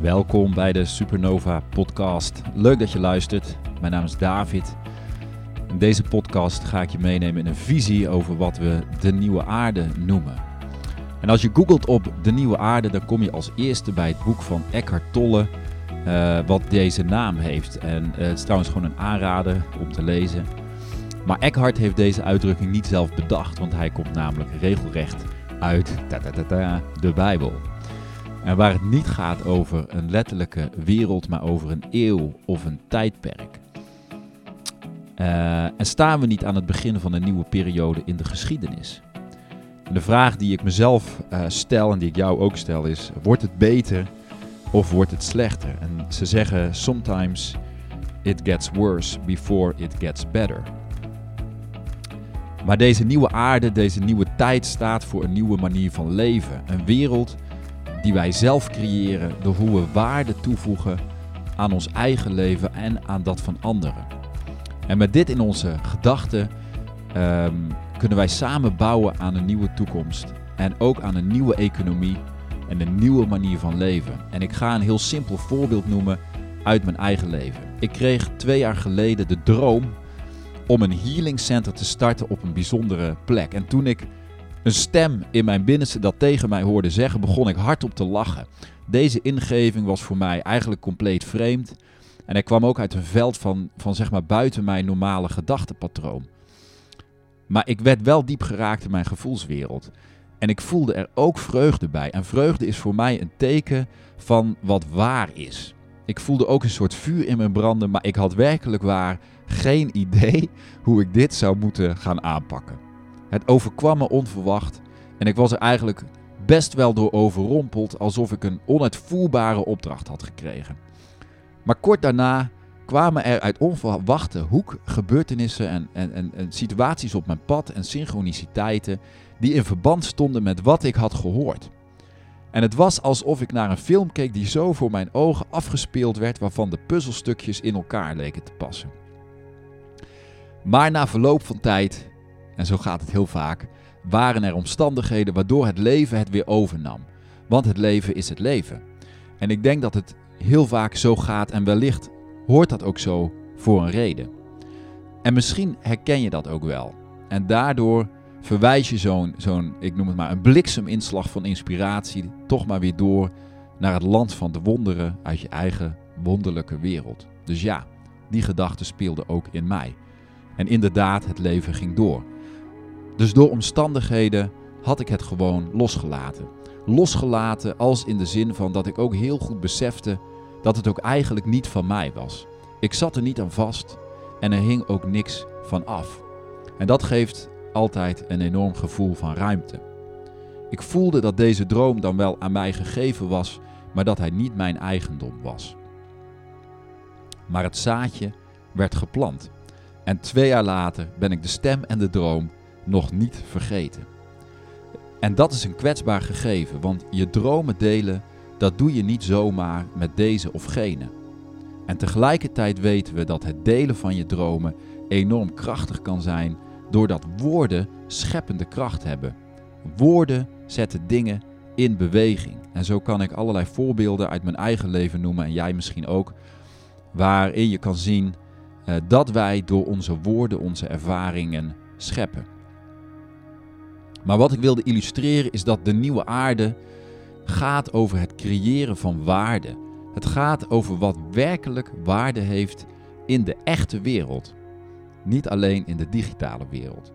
Welkom bij de Supernova Podcast. Leuk dat je luistert. Mijn naam is David. In deze podcast ga ik je meenemen in een visie over wat we de nieuwe aarde noemen. En als je googelt op de nieuwe aarde, dan kom je als eerste bij het boek van Eckhart Tolle, uh, wat deze naam heeft. En uh, het is trouwens gewoon een aanrader om te lezen. Maar Eckhart heeft deze uitdrukking niet zelf bedacht, want hij komt namelijk regelrecht uit ta -ta -ta de Bijbel. En waar het niet gaat over een letterlijke wereld, maar over een eeuw of een tijdperk. Uh, en staan we niet aan het begin van een nieuwe periode in de geschiedenis? En de vraag die ik mezelf uh, stel en die ik jou ook stel is: wordt het beter of wordt het slechter? En ze zeggen: sometimes it gets worse before it gets better. Maar deze nieuwe aarde, deze nieuwe tijd staat voor een nieuwe manier van leven. Een wereld die wij zelf creëren door hoe we waarde toevoegen aan ons eigen leven en aan dat van anderen. En met dit in onze gedachten um, kunnen wij samen bouwen aan een nieuwe toekomst en ook aan een nieuwe economie en een nieuwe manier van leven. En ik ga een heel simpel voorbeeld noemen uit mijn eigen leven. Ik kreeg twee jaar geleden de droom om een healing center te starten op een bijzondere plek. En toen ik een stem in mijn binnenste dat tegen mij hoorde zeggen, begon ik hardop te lachen. Deze ingeving was voor mij eigenlijk compleet vreemd. En hij kwam ook uit een veld van, van zeg maar buiten mijn normale gedachtenpatroon. Maar ik werd wel diep geraakt in mijn gevoelswereld. En ik voelde er ook vreugde bij. En vreugde is voor mij een teken van wat waar is. Ik voelde ook een soort vuur in mijn branden, maar ik had werkelijk waar geen idee hoe ik dit zou moeten gaan aanpakken. Het overkwam me onverwacht en ik was er eigenlijk best wel door overrompeld, alsof ik een onuitvoerbare opdracht had gekregen. Maar kort daarna kwamen er uit onverwachte hoek gebeurtenissen en, en, en, en, situaties op mijn pad en synchroniciteiten die in verband stonden met wat ik had gehoord. En het was alsof ik naar een film keek die zo voor mijn ogen afgespeeld werd, waarvan de puzzelstukjes in elkaar leken te passen. Maar na verloop van tijd, en zo gaat het heel vaak, waren er omstandigheden waardoor het leven het weer overnam. Want het leven is het leven. En ik denk dat het heel vaak zo gaat en wellicht hoort dat ook zo voor een reden. En misschien herken je dat ook wel. En daardoor verwijs je zo'n, zo'n, ik noem het maar, een blikseminslag van inspiratie toch maar weer door naar het land van de wonderen uit je eigen wonderlijke wereld. Dus ja, die gedachte speelde ook in mij. En inderdaad, het leven ging door. Dus door omstandigheden had ik het gewoon losgelaten. Losgelaten als in de zin van dat ik ook heel goed besefte dat het ook eigenlijk niet van mij was. Ik zat er niet aan vast en er hing ook niks van af. En dat geeft altijd een enorm gevoel van ruimte. Ik voelde dat deze droom dan wel aan mij gegeven was, maar dat hij niet mijn eigendom was. Maar het zaadje werd geplant. En twee jaar later ben ik de stem en de droom nog niet vergeten. En dat is een kwetsbaar gegeven, want je dromen delen, dat doe je niet zomaar met deze of gene. En tegelijkertijd weten we dat het delen van je dromen enorm krachtig kan zijn, doordat woorden scheppende kracht hebben. Woorden zetten dingen in beweging. En zo kan ik allerlei voorbeelden uit mijn eigen leven noemen, en jij misschien ook, waarin je kan zien uh, dat wij door onze woorden onze ervaringen scheppen. Maar wat ik wilde illustreren is dat de nieuwe aarde gaat over het creëren van waarde. Het gaat over wat werkelijk waarde heeft in de echte wereld. Niet alleen in de digitale wereld.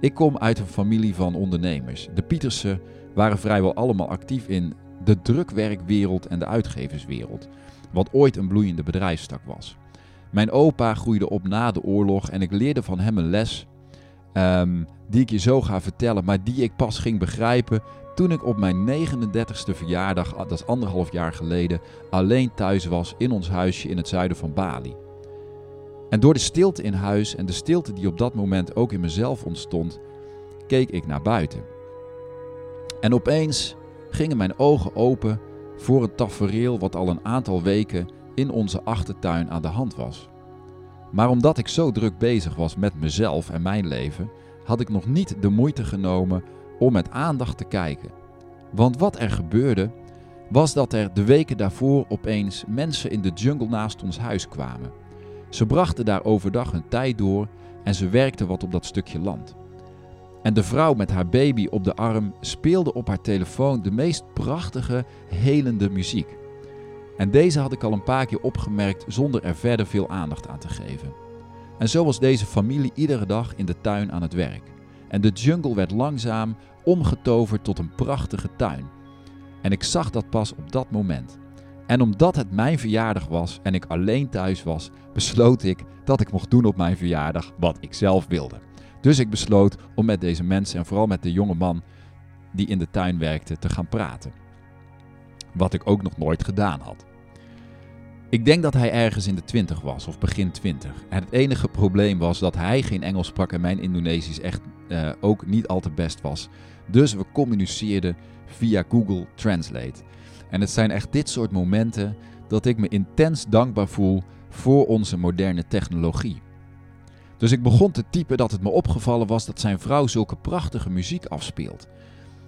Ik kom uit een familie van ondernemers. De Pietersen waren vrijwel allemaal actief in de drukwerkwereld en de uitgeverswereld, wat ooit een bloeiende bedrijfstak was. Mijn opa groeide op na de oorlog en ik leerde van hem een les um, die ik je zo ga vertellen, maar die ik pas ging begrijpen toen ik op mijn 39ste verjaardag, dat is anderhalf jaar geleden, alleen thuis was in ons huisje in het zuiden van Bali. En door de stilte in huis en de stilte die op dat moment ook in mezelf ontstond, keek ik naar buiten. En opeens gingen mijn ogen open voor een tafereel wat al een aantal weken in onze achtertuin aan de hand was. Maar omdat ik zo druk bezig was met mezelf en mijn leven, had ik nog niet de moeite genomen om met aandacht te kijken. Want wat er gebeurde, was dat er de weken daarvoor opeens mensen in de jungle naast ons huis kwamen. Ze brachten daar overdag hun tijd door en ze werkten wat op dat stukje land. En de vrouw met haar baby op de arm speelde op haar telefoon de meest prachtige, helende muziek. En deze had ik al een paar keer opgemerkt zonder er verder veel aandacht aan te geven. En zo was deze familie iedere dag in de tuin aan het werk. En de jungle werd langzaam omgetoverd tot een prachtige tuin. En ik zag dat pas op dat moment. En omdat het mijn verjaardag was en ik alleen thuis was, besloot ik dat ik mocht doen op mijn verjaardag wat ik zelf wilde. Dus ik besloot om met deze mensen en vooral met de jonge man die in de tuin werkte te gaan praten. Wat ik ook nog nooit gedaan had. Ik denk dat hij ergens in de 20 was of begin 20. En het enige probleem was dat hij geen Engels sprak en mijn Indonesisch echt uh, ook niet al te best was. Dus we communiceerden via Google Translate. En het zijn echt dit soort momenten dat ik me intens dankbaar voel voor onze moderne technologie. Dus ik begon te typen dat het me opgevallen was dat zijn vrouw zulke prachtige muziek afspeelt.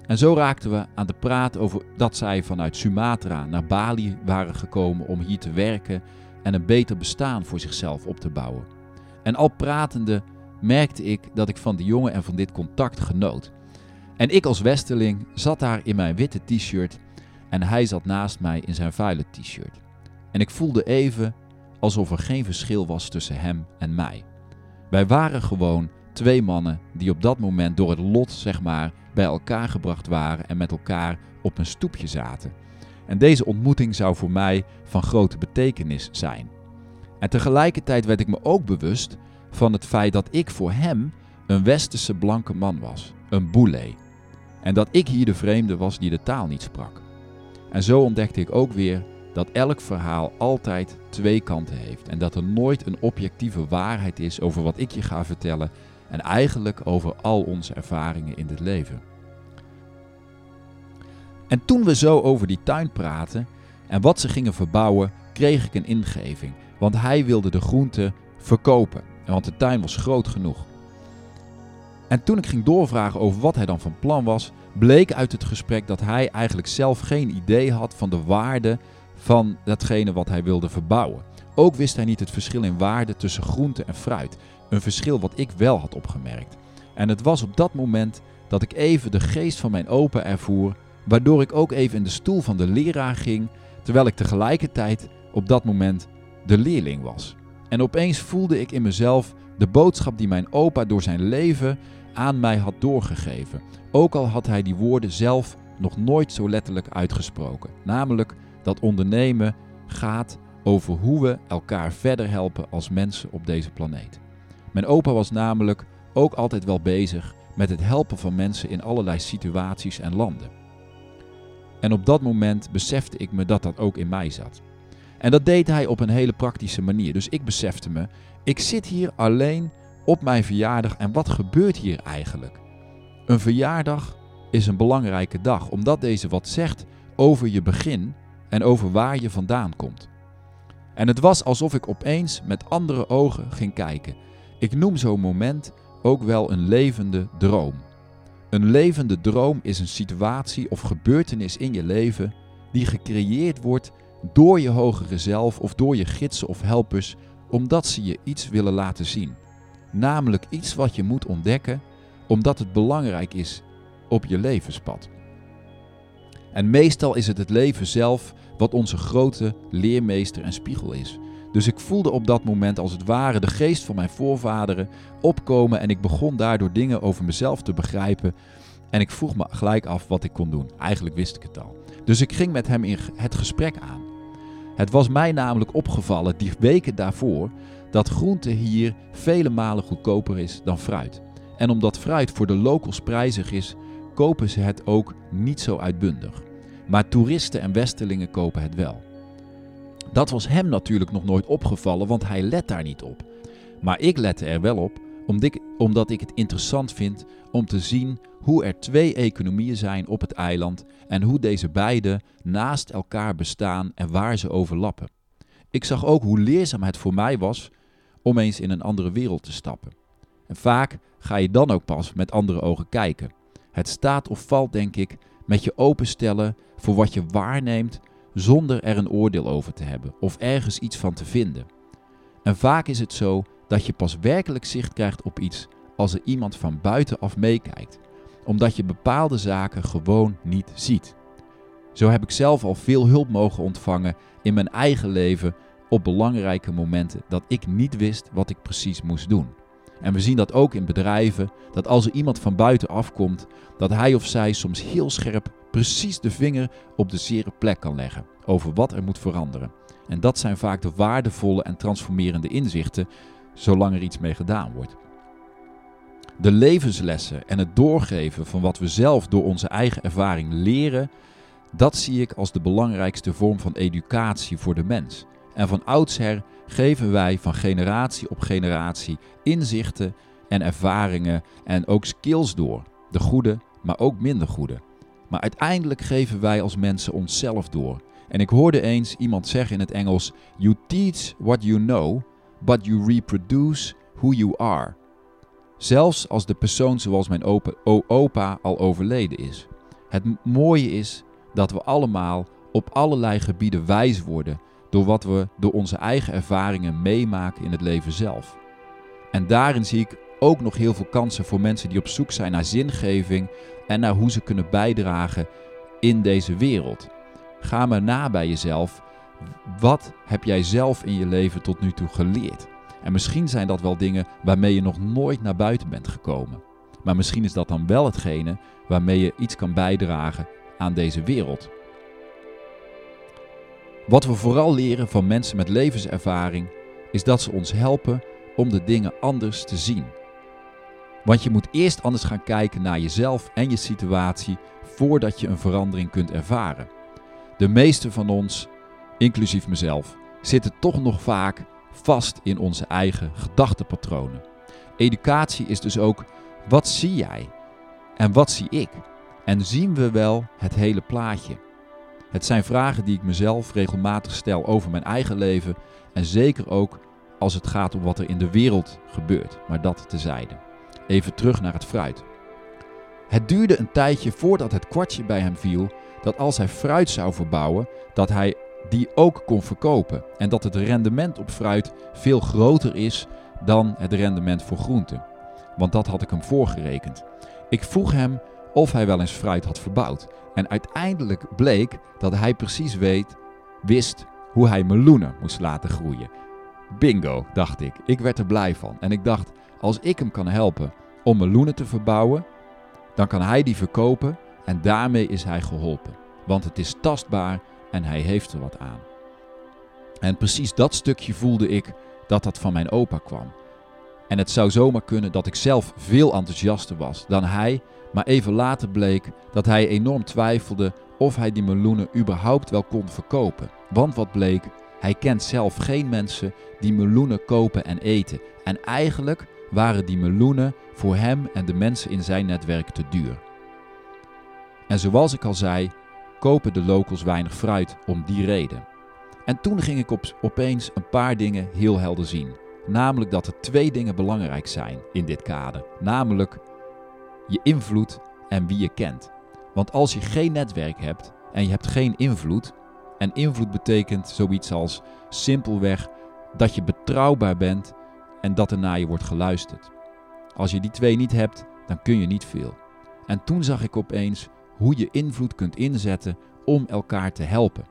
En zo raakten we aan de praat over dat zij vanuit Sumatra naar Bali waren gekomen om hier te werken en een beter bestaan voor zichzelf op te bouwen. En al pratende merkte ik dat ik van die jongen en van dit contact genoot. En ik als Westerling zat daar in mijn witte t-shirt en hij zat naast mij in zijn vuile t-shirt. En ik voelde even alsof er geen verschil was tussen hem en mij. Wij waren gewoon twee mannen die op dat moment door het lot, zeg maar, bij elkaar gebracht waren en met elkaar op een stoepje zaten. En deze ontmoeting zou voor mij van grote betekenis zijn. En tegelijkertijd werd ik me ook bewust van het feit dat ik voor hem een westerse blanke man was, een boule. En dat ik hier de vreemde was die de taal niet sprak. En zo ontdekte ik ook weer dat elk verhaal altijd twee kanten heeft en dat er nooit een objectieve waarheid is over wat ik je ga vertellen en eigenlijk over al onze ervaringen in dit leven. En toen we zo over die tuin praten en wat ze gingen verbouwen, kreeg ik een ingeving, want hij wilde de groenten verkopen, want de tuin was groot genoeg. En toen ik ging doorvragen over wat hij dan van plan was, bleek uit het gesprek dat hij eigenlijk zelf geen idee had van de waarde van datgene wat hij wilde verbouwen. Ook wist hij niet het verschil in waarde tussen groente en fruit. Een verschil wat ik wel had opgemerkt. En het was op dat moment dat ik even de geest van mijn opa ervoer, waardoor ik ook even in de stoel van de leraar ging, terwijl ik tegelijkertijd op dat moment de leerling was. En opeens voelde ik in mezelf de boodschap die mijn opa door zijn leven aan mij had doorgegeven. Ook al had hij die woorden zelf nog nooit zo letterlijk uitgesproken. Namelijk dat ondernemen gaat over hoe we elkaar verder helpen als mensen op deze planeet. Mijn opa was namelijk ook altijd wel bezig met het helpen van mensen in allerlei situaties en landen. En op dat moment besefte ik me dat dat ook in mij zat. En dat deed hij op een hele praktische manier. Dus ik besefte me, ik zit hier alleen op mijn verjaardag en wat gebeurt hier eigenlijk? Een verjaardag is een belangrijke dag, omdat deze wat zegt over je begin en over waar je vandaan komt. En het was alsof ik opeens met andere ogen ging kijken. Ik noem zo'n moment ook wel een levende droom. Een levende droom is een situatie of gebeurtenis in je leven die gecreëerd wordt door je hogere zelf of door je gidsen of helpers, omdat ze je iets willen laten zien. Namelijk iets wat je moet ontdekken, omdat het belangrijk is op je levenspad. En meestal is het het leven zelf wat onze grote leermeester en spiegel is. Dus ik voelde op dat moment als het ware de geest van mijn voorvaderen opkomen en ik begon daardoor dingen over mezelf te begrijpen. En ik vroeg me gelijk af wat ik kon doen. Eigenlijk wist ik het al. Dus ik ging met hem in het gesprek aan. Het was mij namelijk opgevallen die weken daarvoor dat groente hier vele malen goedkoper is dan fruit. En omdat fruit voor de locals prijzig is, kopen ze het ook niet zo uitbundig. Maar toeristen en westerlingen kopen het wel. Dat was hem natuurlijk nog nooit opgevallen, want hij let daar niet op. Maar ik lette er wel op, omdat ik het interessant vind om te zien hoe er twee economieën zijn op het eiland en hoe deze beide naast elkaar bestaan en waar ze overlappen. Ik zag ook hoe leerzaam het voor mij was om eens in een andere wereld te stappen. En vaak ga je dan ook pas met andere ogen kijken. Het staat of valt, denk ik, met je openstellen voor wat je waarneemt zonder er een oordeel over te hebben of ergens iets van te vinden. En vaak is het zo dat je pas werkelijk zicht krijgt op iets als er iemand van buitenaf meekijkt, omdat je bepaalde zaken gewoon niet ziet. Zo heb ik zelf al veel hulp mogen ontvangen in mijn eigen leven op belangrijke momenten dat ik niet wist wat ik precies moest doen. En we zien dat ook in bedrijven, dat als er iemand van buiten afkomt, dat hij of zij soms heel scherp precies de vinger op de zere plek kan leggen over wat er moet veranderen. En dat zijn vaak de waardevolle en transformerende inzichten, zolang er iets mee gedaan wordt. De levenslessen en het doorgeven van wat we zelf door onze eigen ervaring leren, dat zie ik als de belangrijkste vorm van educatie voor de mens. En van oudsher geven wij van generatie op generatie inzichten en ervaringen en ook skills door. De goede, maar ook minder goede. Maar uiteindelijk geven wij als mensen onszelf door. En ik hoorde eens iemand zeggen in het Engels: You teach what you know, but you reproduce who you are. Zelfs als de persoon zoals mijn opa, opa al overleden is. Het mooie is dat we allemaal op allerlei gebieden wijs worden door wat we door onze eigen ervaringen meemaken in het leven zelf. En daarin zie ik ook nog heel veel kansen voor mensen die op zoek zijn naar zingeving en naar hoe ze kunnen bijdragen in deze wereld. Ga maar na bij jezelf. Wat heb jij zelf in je leven tot nu toe geleerd? En misschien zijn dat wel dingen waarmee je nog nooit naar buiten bent gekomen. Maar misschien is dat dan wel hetgene waarmee je iets kan bijdragen aan deze wereld. Wat we vooral leren van mensen met levenservaring is dat ze ons helpen om de dingen anders te zien. Want je moet eerst anders gaan kijken naar jezelf en je situatie voordat je een verandering kunt ervaren. De meeste van ons, inclusief mezelf, zitten toch nog vaak vast in onze eigen gedachtenpatronen. Educatie is dus ook wat zie jij en wat zie ik? En zien we wel het hele plaatje? Het zijn vragen die ik mezelf regelmatig stel over mijn eigen leven en zeker ook als het gaat om wat er in de wereld gebeurt, maar dat tezijde. Even terug naar het fruit. Het duurde een tijdje voordat het kwartje bij hem viel dat als hij fruit zou verbouwen, dat hij die ook kon verkopen en dat het rendement op fruit veel groter is dan het rendement voor groenten. Want dat had ik hem voorgerekend. Ik vroeg hem of hij wel eens fruit had verbouwd. En uiteindelijk bleek dat hij precies weet, wist hoe hij meloenen moest laten groeien. Bingo, dacht ik. Ik werd er blij van. En ik dacht, als ik hem kan helpen om meloenen te verbouwen, dan kan hij die verkopen en daarmee is hij geholpen. Want het is tastbaar en hij heeft er wat aan. En precies dat stukje voelde ik dat dat van mijn opa kwam. En het zou zomaar kunnen dat ik zelf veel enthousiaster was dan hij, maar even later bleek dat hij enorm twijfelde of hij die meloenen überhaupt wel kon verkopen. Want wat bleek, hij kent zelf geen mensen die meloenen kopen en eten. En eigenlijk waren die meloenen voor hem en de mensen in zijn netwerk te duur. En zoals ik al zei, kopen de locals weinig fruit om die reden. En toen ging ik op, opeens een paar dingen heel helder zien. Namelijk dat er twee dingen belangrijk zijn in dit kader. Namelijk je invloed en wie je kent. Want als je geen netwerk hebt en je hebt geen invloed, en invloed betekent zoiets als simpelweg dat je betrouwbaar bent en dat er naar je wordt geluisterd. Als je die twee niet hebt, dan kun je niet veel. En toen zag ik opeens hoe je invloed kunt inzetten om elkaar te helpen.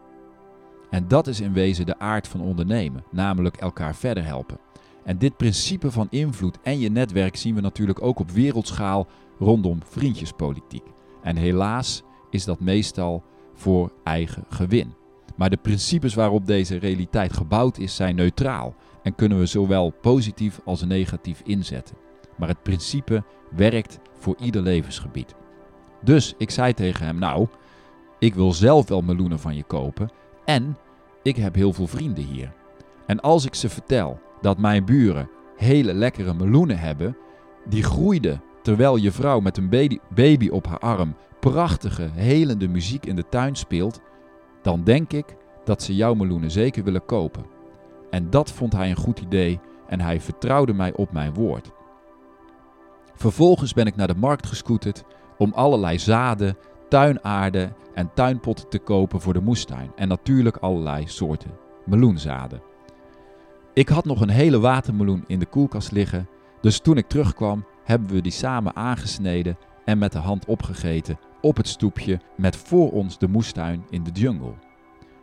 En dat is in wezen de aard van ondernemen, namelijk elkaar verder helpen. En dit principe van invloed en je netwerk zien we natuurlijk ook op wereldschaal rondom vriendjespolitiek. En helaas is dat meestal voor eigen gewin. Maar de principes waarop deze realiteit gebouwd is, zijn neutraal en kunnen we zowel positief als negatief inzetten. Maar het principe werkt voor ieder levensgebied. Dus ik zei tegen hem: Nou, ik wil zelf wel meloenen van je kopen en ik heb heel veel vrienden hier. En als ik ze vertel dat mijn buren hele lekkere meloenen hebben, die groeiden terwijl je vrouw met een baby, op haar arm prachtige, helende muziek in de tuin speelt, dan denk ik dat ze jouw meloenen zeker willen kopen. En dat vond hij een goed idee en hij vertrouwde mij op mijn woord. Vervolgens ben ik naar de markt gescooterd om allerlei zaden tuinaarde en tuinpotten te kopen voor de moestuin. En natuurlijk allerlei soorten meloenzaden. Ik had nog een hele watermeloen in de koelkast liggen, dus toen ik terugkwam hebben we die samen aangesneden en met de hand opgegeten op het stoepje met voor ons de moestuin in de jungle.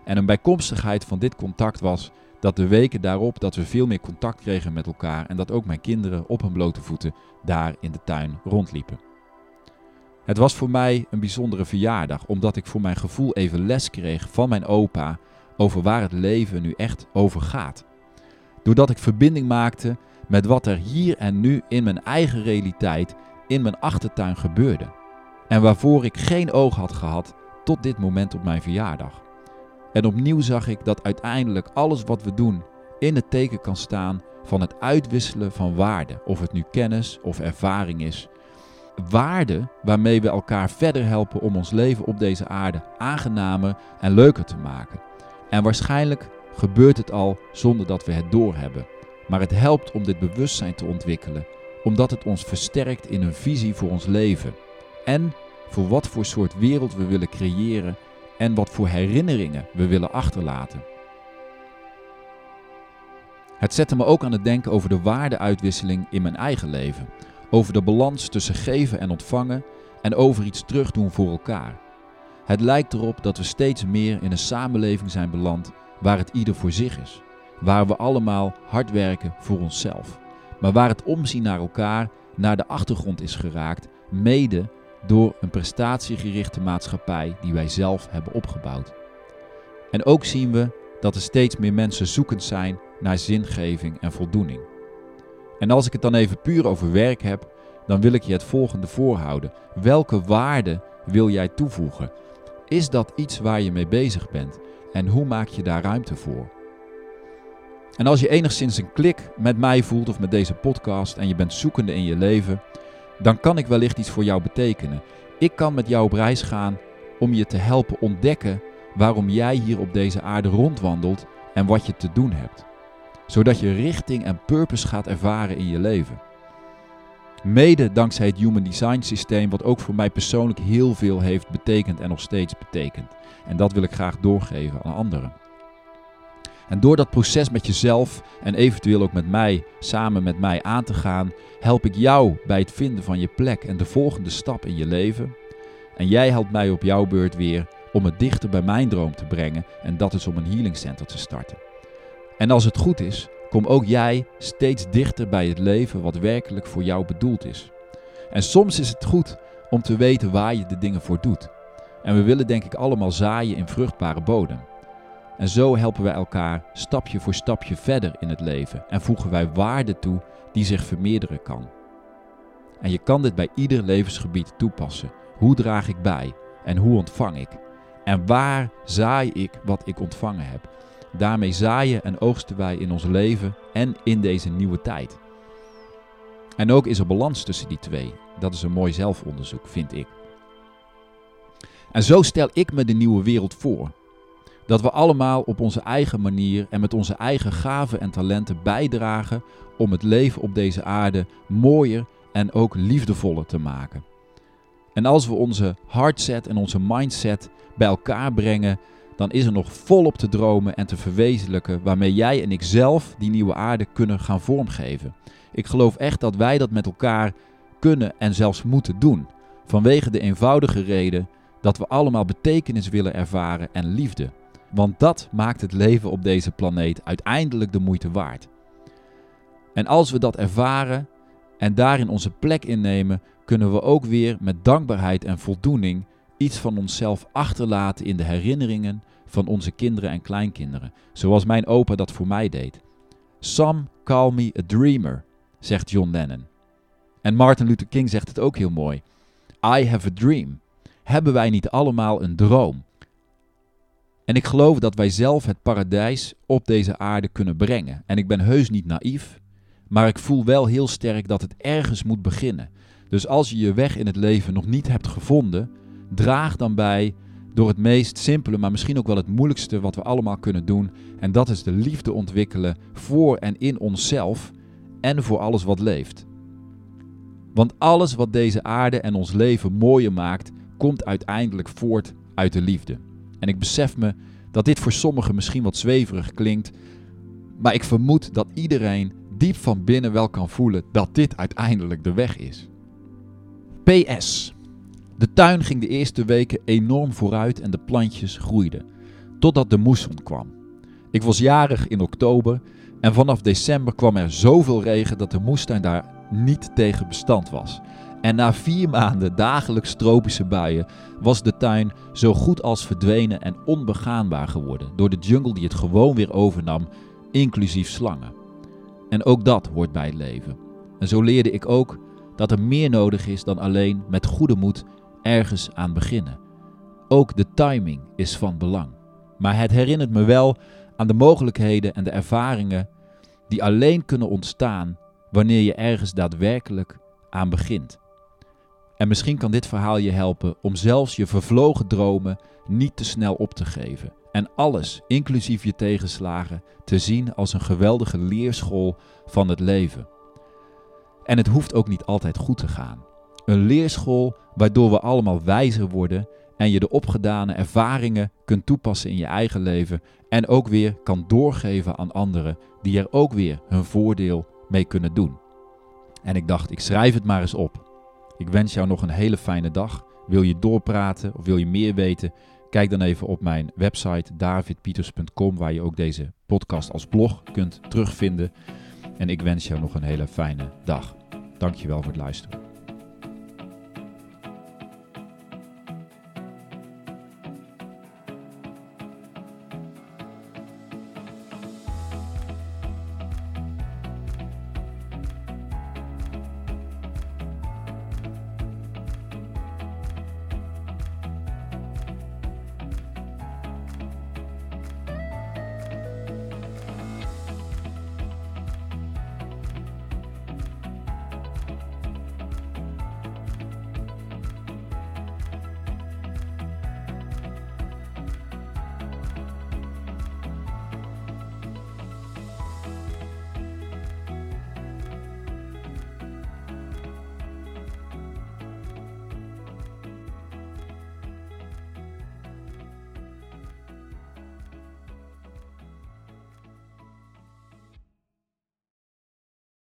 En een bijkomstigheid van dit contact was dat de weken daarop dat we veel meer contact kregen met elkaar en dat ook mijn kinderen op hun blote voeten daar in de tuin rondliepen. Het was voor mij een bijzondere verjaardag, omdat ik voor mijn gevoel even les kreeg van mijn opa over waar het leven nu echt over gaat. Doordat ik verbinding maakte met wat er hier en nu in mijn eigen realiteit in mijn achtertuin gebeurde. En waarvoor ik geen oog had gehad tot dit moment op mijn verjaardag. En opnieuw zag ik dat uiteindelijk alles wat we doen in het teken kan staan van het uitwisselen van waarde, of het nu kennis of ervaring is. Waarde waarmee we elkaar verder helpen om ons leven op deze aarde aangenamer en leuker te maken. En waarschijnlijk gebeurt het al zonder dat we het doorhebben. Maar het helpt om dit bewustzijn te ontwikkelen, omdat het ons versterkt in een visie voor ons leven. En voor wat voor soort wereld we willen creëren en wat voor herinneringen we willen achterlaten. Het zette me ook aan het denken over de waardeuitwisseling in mijn eigen leven, over de balans tussen geven en ontvangen en over iets terugdoen voor elkaar. Het lijkt erop dat we steeds meer in een samenleving zijn beland waar het ieder voor zich is, waar we allemaal hard werken voor onszelf, maar waar het omzien naar elkaar naar de achtergrond is geraakt, mede door een prestatiegerichte maatschappij die wij zelf hebben opgebouwd. En ook zien we dat er steeds meer mensen zoekend zijn naar zingeving en voldoening. En als ik het dan even puur over werk heb, dan wil ik je het volgende voorhouden. Welke waarde wil jij toevoegen? Is dat iets waar je mee bezig bent? En hoe maak je daar ruimte voor? En als je enigszins een klik met mij voelt of met deze podcast en je bent zoekende in je leven, dan kan ik wellicht iets voor jou betekenen. Ik kan met jou op reis gaan om je te helpen ontdekken waarom jij hier op deze aarde rondwandelt en wat je te doen hebt. Zodat je richting en purpose gaat ervaren in je leven. Mede dankzij het Human Design systeem, wat ook voor mij persoonlijk heel veel heeft betekend en nog steeds betekent. En dat wil ik graag doorgeven aan anderen. En door dat proces met jezelf en eventueel ook met mij, samen met mij aan te gaan, help ik jou bij het vinden van je plek en de volgende stap in je leven. En jij helpt mij op jouw beurt weer om het dichter bij mijn droom te brengen en dat is om een healing center te starten. En als het goed is, kom ook jij steeds dichter bij het leven wat werkelijk voor jou bedoeld is. En soms is het goed om te weten waar je de dingen voor doet. En we willen denk ik allemaal zaaien in vruchtbare bodem. En zo helpen wij elkaar stapje voor stapje verder in het leven en voegen wij waarde toe die zich vermeerderen kan. En je kan dit bij ieder levensgebied toepassen. Hoe draag ik bij en hoe ontvang ik? En waar zaai ik wat ik ontvangen heb? Daarmee zaaien en oogsten wij in ons leven en in deze nieuwe tijd. En ook is er balans tussen die twee. Dat is een mooi zelfonderzoek, vind ik. En zo stel ik me de nieuwe wereld voor. Dat we allemaal op onze eigen manier en met onze eigen gaven en talenten bijdragen om het leven op deze aarde mooier en ook liefdevoller te maken. En als we onze heartset en onze mindset bij elkaar brengen, dan is er nog volop te dromen en te verwezenlijken waarmee jij en ik zelf die nieuwe aarde kunnen gaan vormgeven. Ik geloof echt dat wij dat met elkaar kunnen en zelfs moeten doen. Vanwege de eenvoudige reden dat we allemaal betekenis willen ervaren en liefde. Want dat maakt het leven op deze planeet uiteindelijk de moeite waard. En als we dat ervaren en daarin onze plek innemen, kunnen we ook weer met dankbaarheid en voldoening iets van onszelf achterlaten in de herinneringen van onze kinderen en kleinkinderen, zoals mijn opa dat voor mij deed. Some call me a dreamer, zegt John Lennon. En Martin Luther King zegt het ook heel mooi. I have a dream. Hebben wij niet allemaal een droom? En ik geloof dat wij zelf het paradijs op deze aarde kunnen brengen. En ik ben heus niet naïef, maar ik voel wel heel sterk dat het ergens moet beginnen. Dus als je je weg in het leven nog niet hebt gevonden, draag dan bij door het meest simpele, maar misschien ook wel het moeilijkste wat we allemaal kunnen doen. En dat is de liefde ontwikkelen voor en in onszelf en voor alles wat leeft. Want alles wat deze aarde en ons leven mooier maakt, komt uiteindelijk voort uit de liefde. En ik besef me dat dit voor sommigen misschien wat zweverig klinkt, maar ik vermoed dat iedereen diep van binnen wel kan voelen dat dit uiteindelijk de weg is. PS. De tuin ging de eerste weken enorm vooruit en de plantjes groeiden, totdat de moesson kwam. Ik was jarig in oktober en vanaf december kwam er zoveel regen dat de moestuin daar niet tegen bestand was. En na vier maanden dagelijks tropische buien was de tuin zo goed als verdwenen en onbegaanbaar geworden door de jungle die het gewoon weer overnam, inclusief slangen. En ook dat hoort bij het leven. En zo leerde ik ook dat er meer nodig is dan alleen met goede moed ergens aan beginnen. Ook de timing is van belang. Maar het herinnert me wel aan de mogelijkheden en de ervaringen die alleen kunnen ontstaan wanneer je ergens daadwerkelijk aan begint. En misschien kan dit verhaal je helpen om zelfs je vervlogen dromen niet te snel op te geven. En alles, inclusief je tegenslagen, te zien als een geweldige leerschool van het leven. En het hoeft ook niet altijd goed te gaan. Een leerschool waardoor we allemaal wijzer worden en je de opgedane ervaringen kunt toepassen in je eigen leven en ook weer kan doorgeven aan anderen die er ook weer hun voordeel mee kunnen doen. En ik dacht, ik schrijf het maar eens op. Ik wens jou nog een hele fijne dag. Wil je doorpraten of wil je meer weten? Kijk dan even op mijn website davidpieters.com waar je ook deze podcast als blog kunt terugvinden. En ik wens jou nog een hele fijne dag. Dankjewel voor het luisteren.